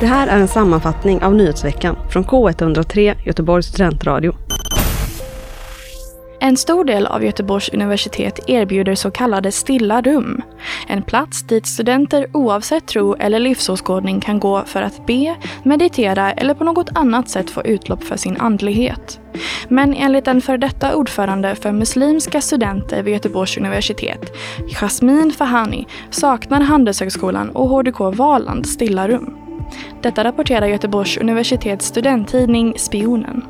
Det här är en sammanfattning av nyhetsveckan från K103 Göteborgs studentradio. En stor del av Göteborgs universitet erbjuder så kallade stilla rum. En plats dit studenter oavsett tro eller livsåskådning kan gå för att be, meditera eller på något annat sätt få utlopp för sin andlighet. Men enligt en för detta ordförande för muslimska studenter vid Göteborgs universitet, Jasmin Fahani, saknar Handelshögskolan och HDK Valand stilla rum. Detta rapporterar Göteborgs universitets studenttidning Spionen.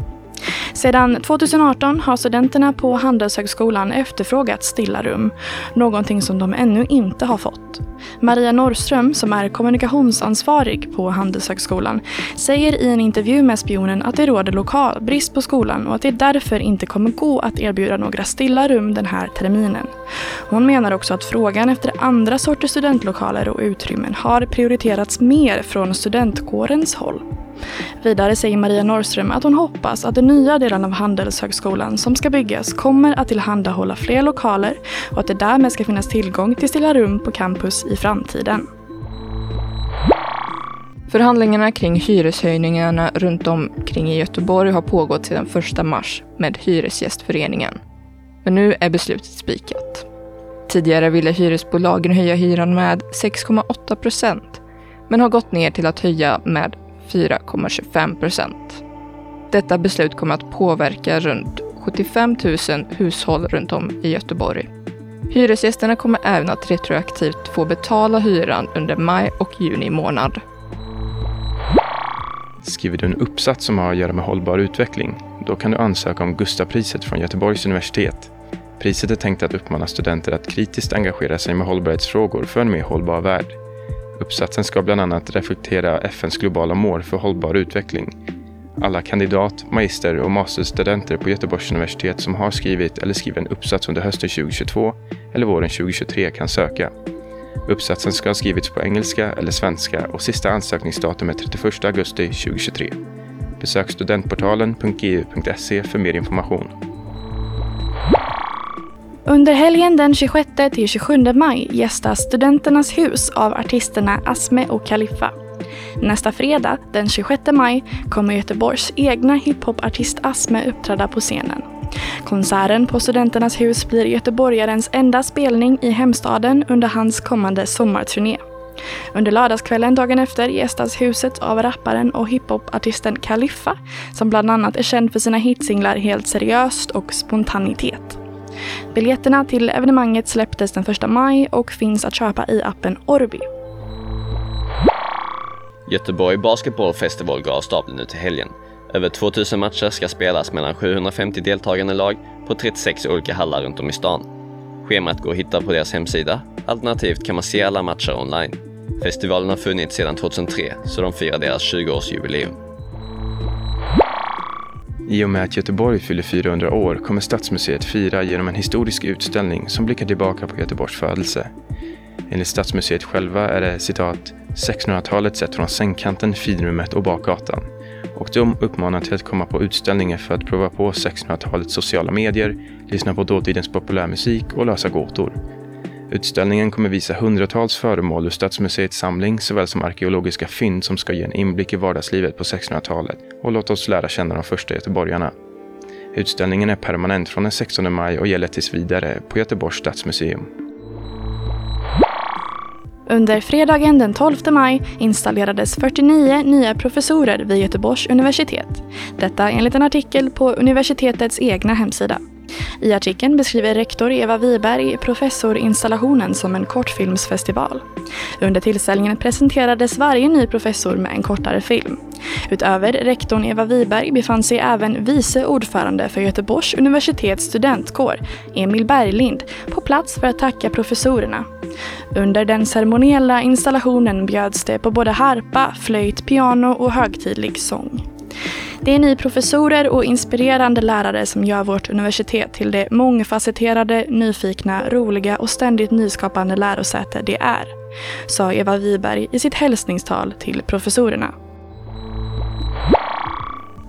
Sedan 2018 har studenterna på Handelshögskolan efterfrågat stilla rum, någonting som de ännu inte har fått. Maria Norrström, som är kommunikationsansvarig på Handelshögskolan, säger i en intervju med Spionen att det råder lokalbrist på skolan och att det därför inte kommer gå att erbjuda några stilla rum den här terminen. Hon menar också att frågan efter andra sorters studentlokaler och utrymmen har prioriterats mer från studentkårens håll. Vidare säger Maria Norrström att hon hoppas att den nya delen av Handelshögskolan som ska byggas kommer att tillhandahålla fler lokaler och att det därmed ska finnas tillgång till stilla rum på campus i framtiden. Förhandlingarna kring hyreshöjningarna runt omkring i Göteborg har pågått sedan 1 mars med Hyresgästföreningen. Men nu är beslutet spikat. Tidigare ville hyresbolagen höja hyran med 6,8 procent men har gått ner till att höja med 4,25 procent. Detta beslut kommer att påverka runt 75 000 hushåll runt om i Göteborg. Hyresgästerna kommer även att retroaktivt få betala hyran under maj och juni månad. Skriver du en uppsats som har att göra med hållbar utveckling, då kan du ansöka om Gustavpriset från Göteborgs universitet. Priset är tänkt att uppmana studenter att kritiskt engagera sig med hållbarhetsfrågor för en mer hållbar värld. Uppsatsen ska bland annat reflektera FNs globala mål för hållbar utveckling. Alla kandidat-, magister och masterstudenter på Göteborgs universitet som har skrivit eller skriver en uppsats under hösten 2022 eller våren 2023 kan söka. Uppsatsen ska ha skrivits på engelska eller svenska och sista ansökningsdatum är 31 augusti 2023. Besök studentportalen.gu.se för mer information. Under helgen den 26 till 27 maj gästas Studenternas hus av artisterna Asme och Kaliffa. Nästa fredag, den 26 maj, kommer Göteborgs egna hiphopartist Asme uppträda på scenen. Konserten på Studenternas hus blir göteborgarens enda spelning i hemstaden under hans kommande sommarturné. Under lördagskvällen dagen efter gästas huset av rapparen och hiphopartisten Kaliffa som bland annat är känd för sina hitsinglar Helt seriöst och Spontanitet. Biljetterna till evenemanget släpptes den 1 maj och finns att köpa i appen Orbi. Göteborg Basketball Festival går av stapeln nu till helgen. Över 2000 matcher ska spelas mellan 750 deltagande lag på 36 olika hallar runt om i stan. Schemat går att hitta på deras hemsida, alternativt kan man se alla matcher online. Festivalen har funnits sedan 2003, så de firar deras 20-årsjubileum. I och med att Göteborg fyller 400 år kommer Stadsmuseet fira genom en historisk utställning som blickar tillbaka på Göteborgs födelse. Enligt Stadsmuseet själva är det citat 1600-talet sett från sängkanten, finrummet och bakgatan. Och de uppmanar till att komma på utställningen för att prova på 1600-talets sociala medier, lyssna på dåtidens populärmusik och lösa gåtor. Utställningen kommer visa hundratals föremål ur Stadsmuseets samling såväl som arkeologiska fynd som ska ge en inblick i vardagslivet på 1600-talet och låta oss lära känna de första göteborgarna. Utställningen är permanent från den 16 maj och gäller tills vidare på Göteborgs stadsmuseum. Under fredagen den 12 maj installerades 49 nya professorer vid Göteborgs universitet. Detta enligt en artikel på universitetets egna hemsida. I artikeln beskriver rektor Eva Wiberg professorinstallationen som en kortfilmsfestival. Under tillställningen presenterades varje ny professor med en kortare film. Utöver rektorn Eva Wiberg befann sig även vice ordförande för Göteborgs universitets studentkår, Emil Berglind, på plats för att tacka professorerna. Under den ceremoniella installationen bjöds det på både harpa, flöjt, piano och högtidlig sång. Det är ni professorer och inspirerande lärare som gör vårt universitet till det mångfacetterade, nyfikna, roliga och ständigt nyskapande lärosäte det är, sa Eva Wiberg i sitt hälsningstal till professorerna.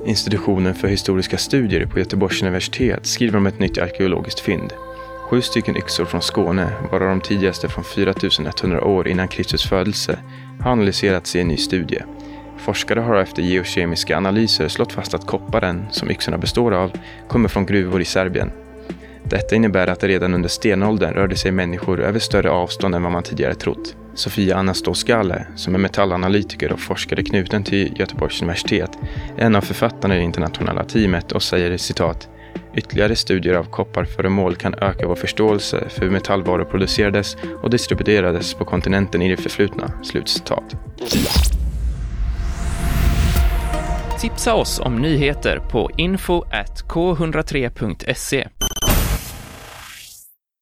Institutionen för historiska studier på Göteborgs universitet skriver om ett nytt arkeologiskt fynd. Sju stycken yxor från Skåne, varav de tidigaste från 4100 år innan Kristus födelse, har analyserats i en ny studie. Forskare har efter geokemiska analyser slått fast att kopparen, som yxorna består av, kommer från gruvor i Serbien. Detta innebär att det redan under stenåldern rörde sig människor över större avstånd än vad man tidigare trott. Sofia Anastoskale, som är metallanalytiker och forskare knuten till Göteborgs universitet, är en av författarna i det internationella teamet och säger citat Ytterligare studier av kopparföremål kan öka vår förståelse för hur metallvaror producerades och distribuerades på kontinenten i det förflutna. Slutcitat. Tipsa oss om nyheter på info k103.se.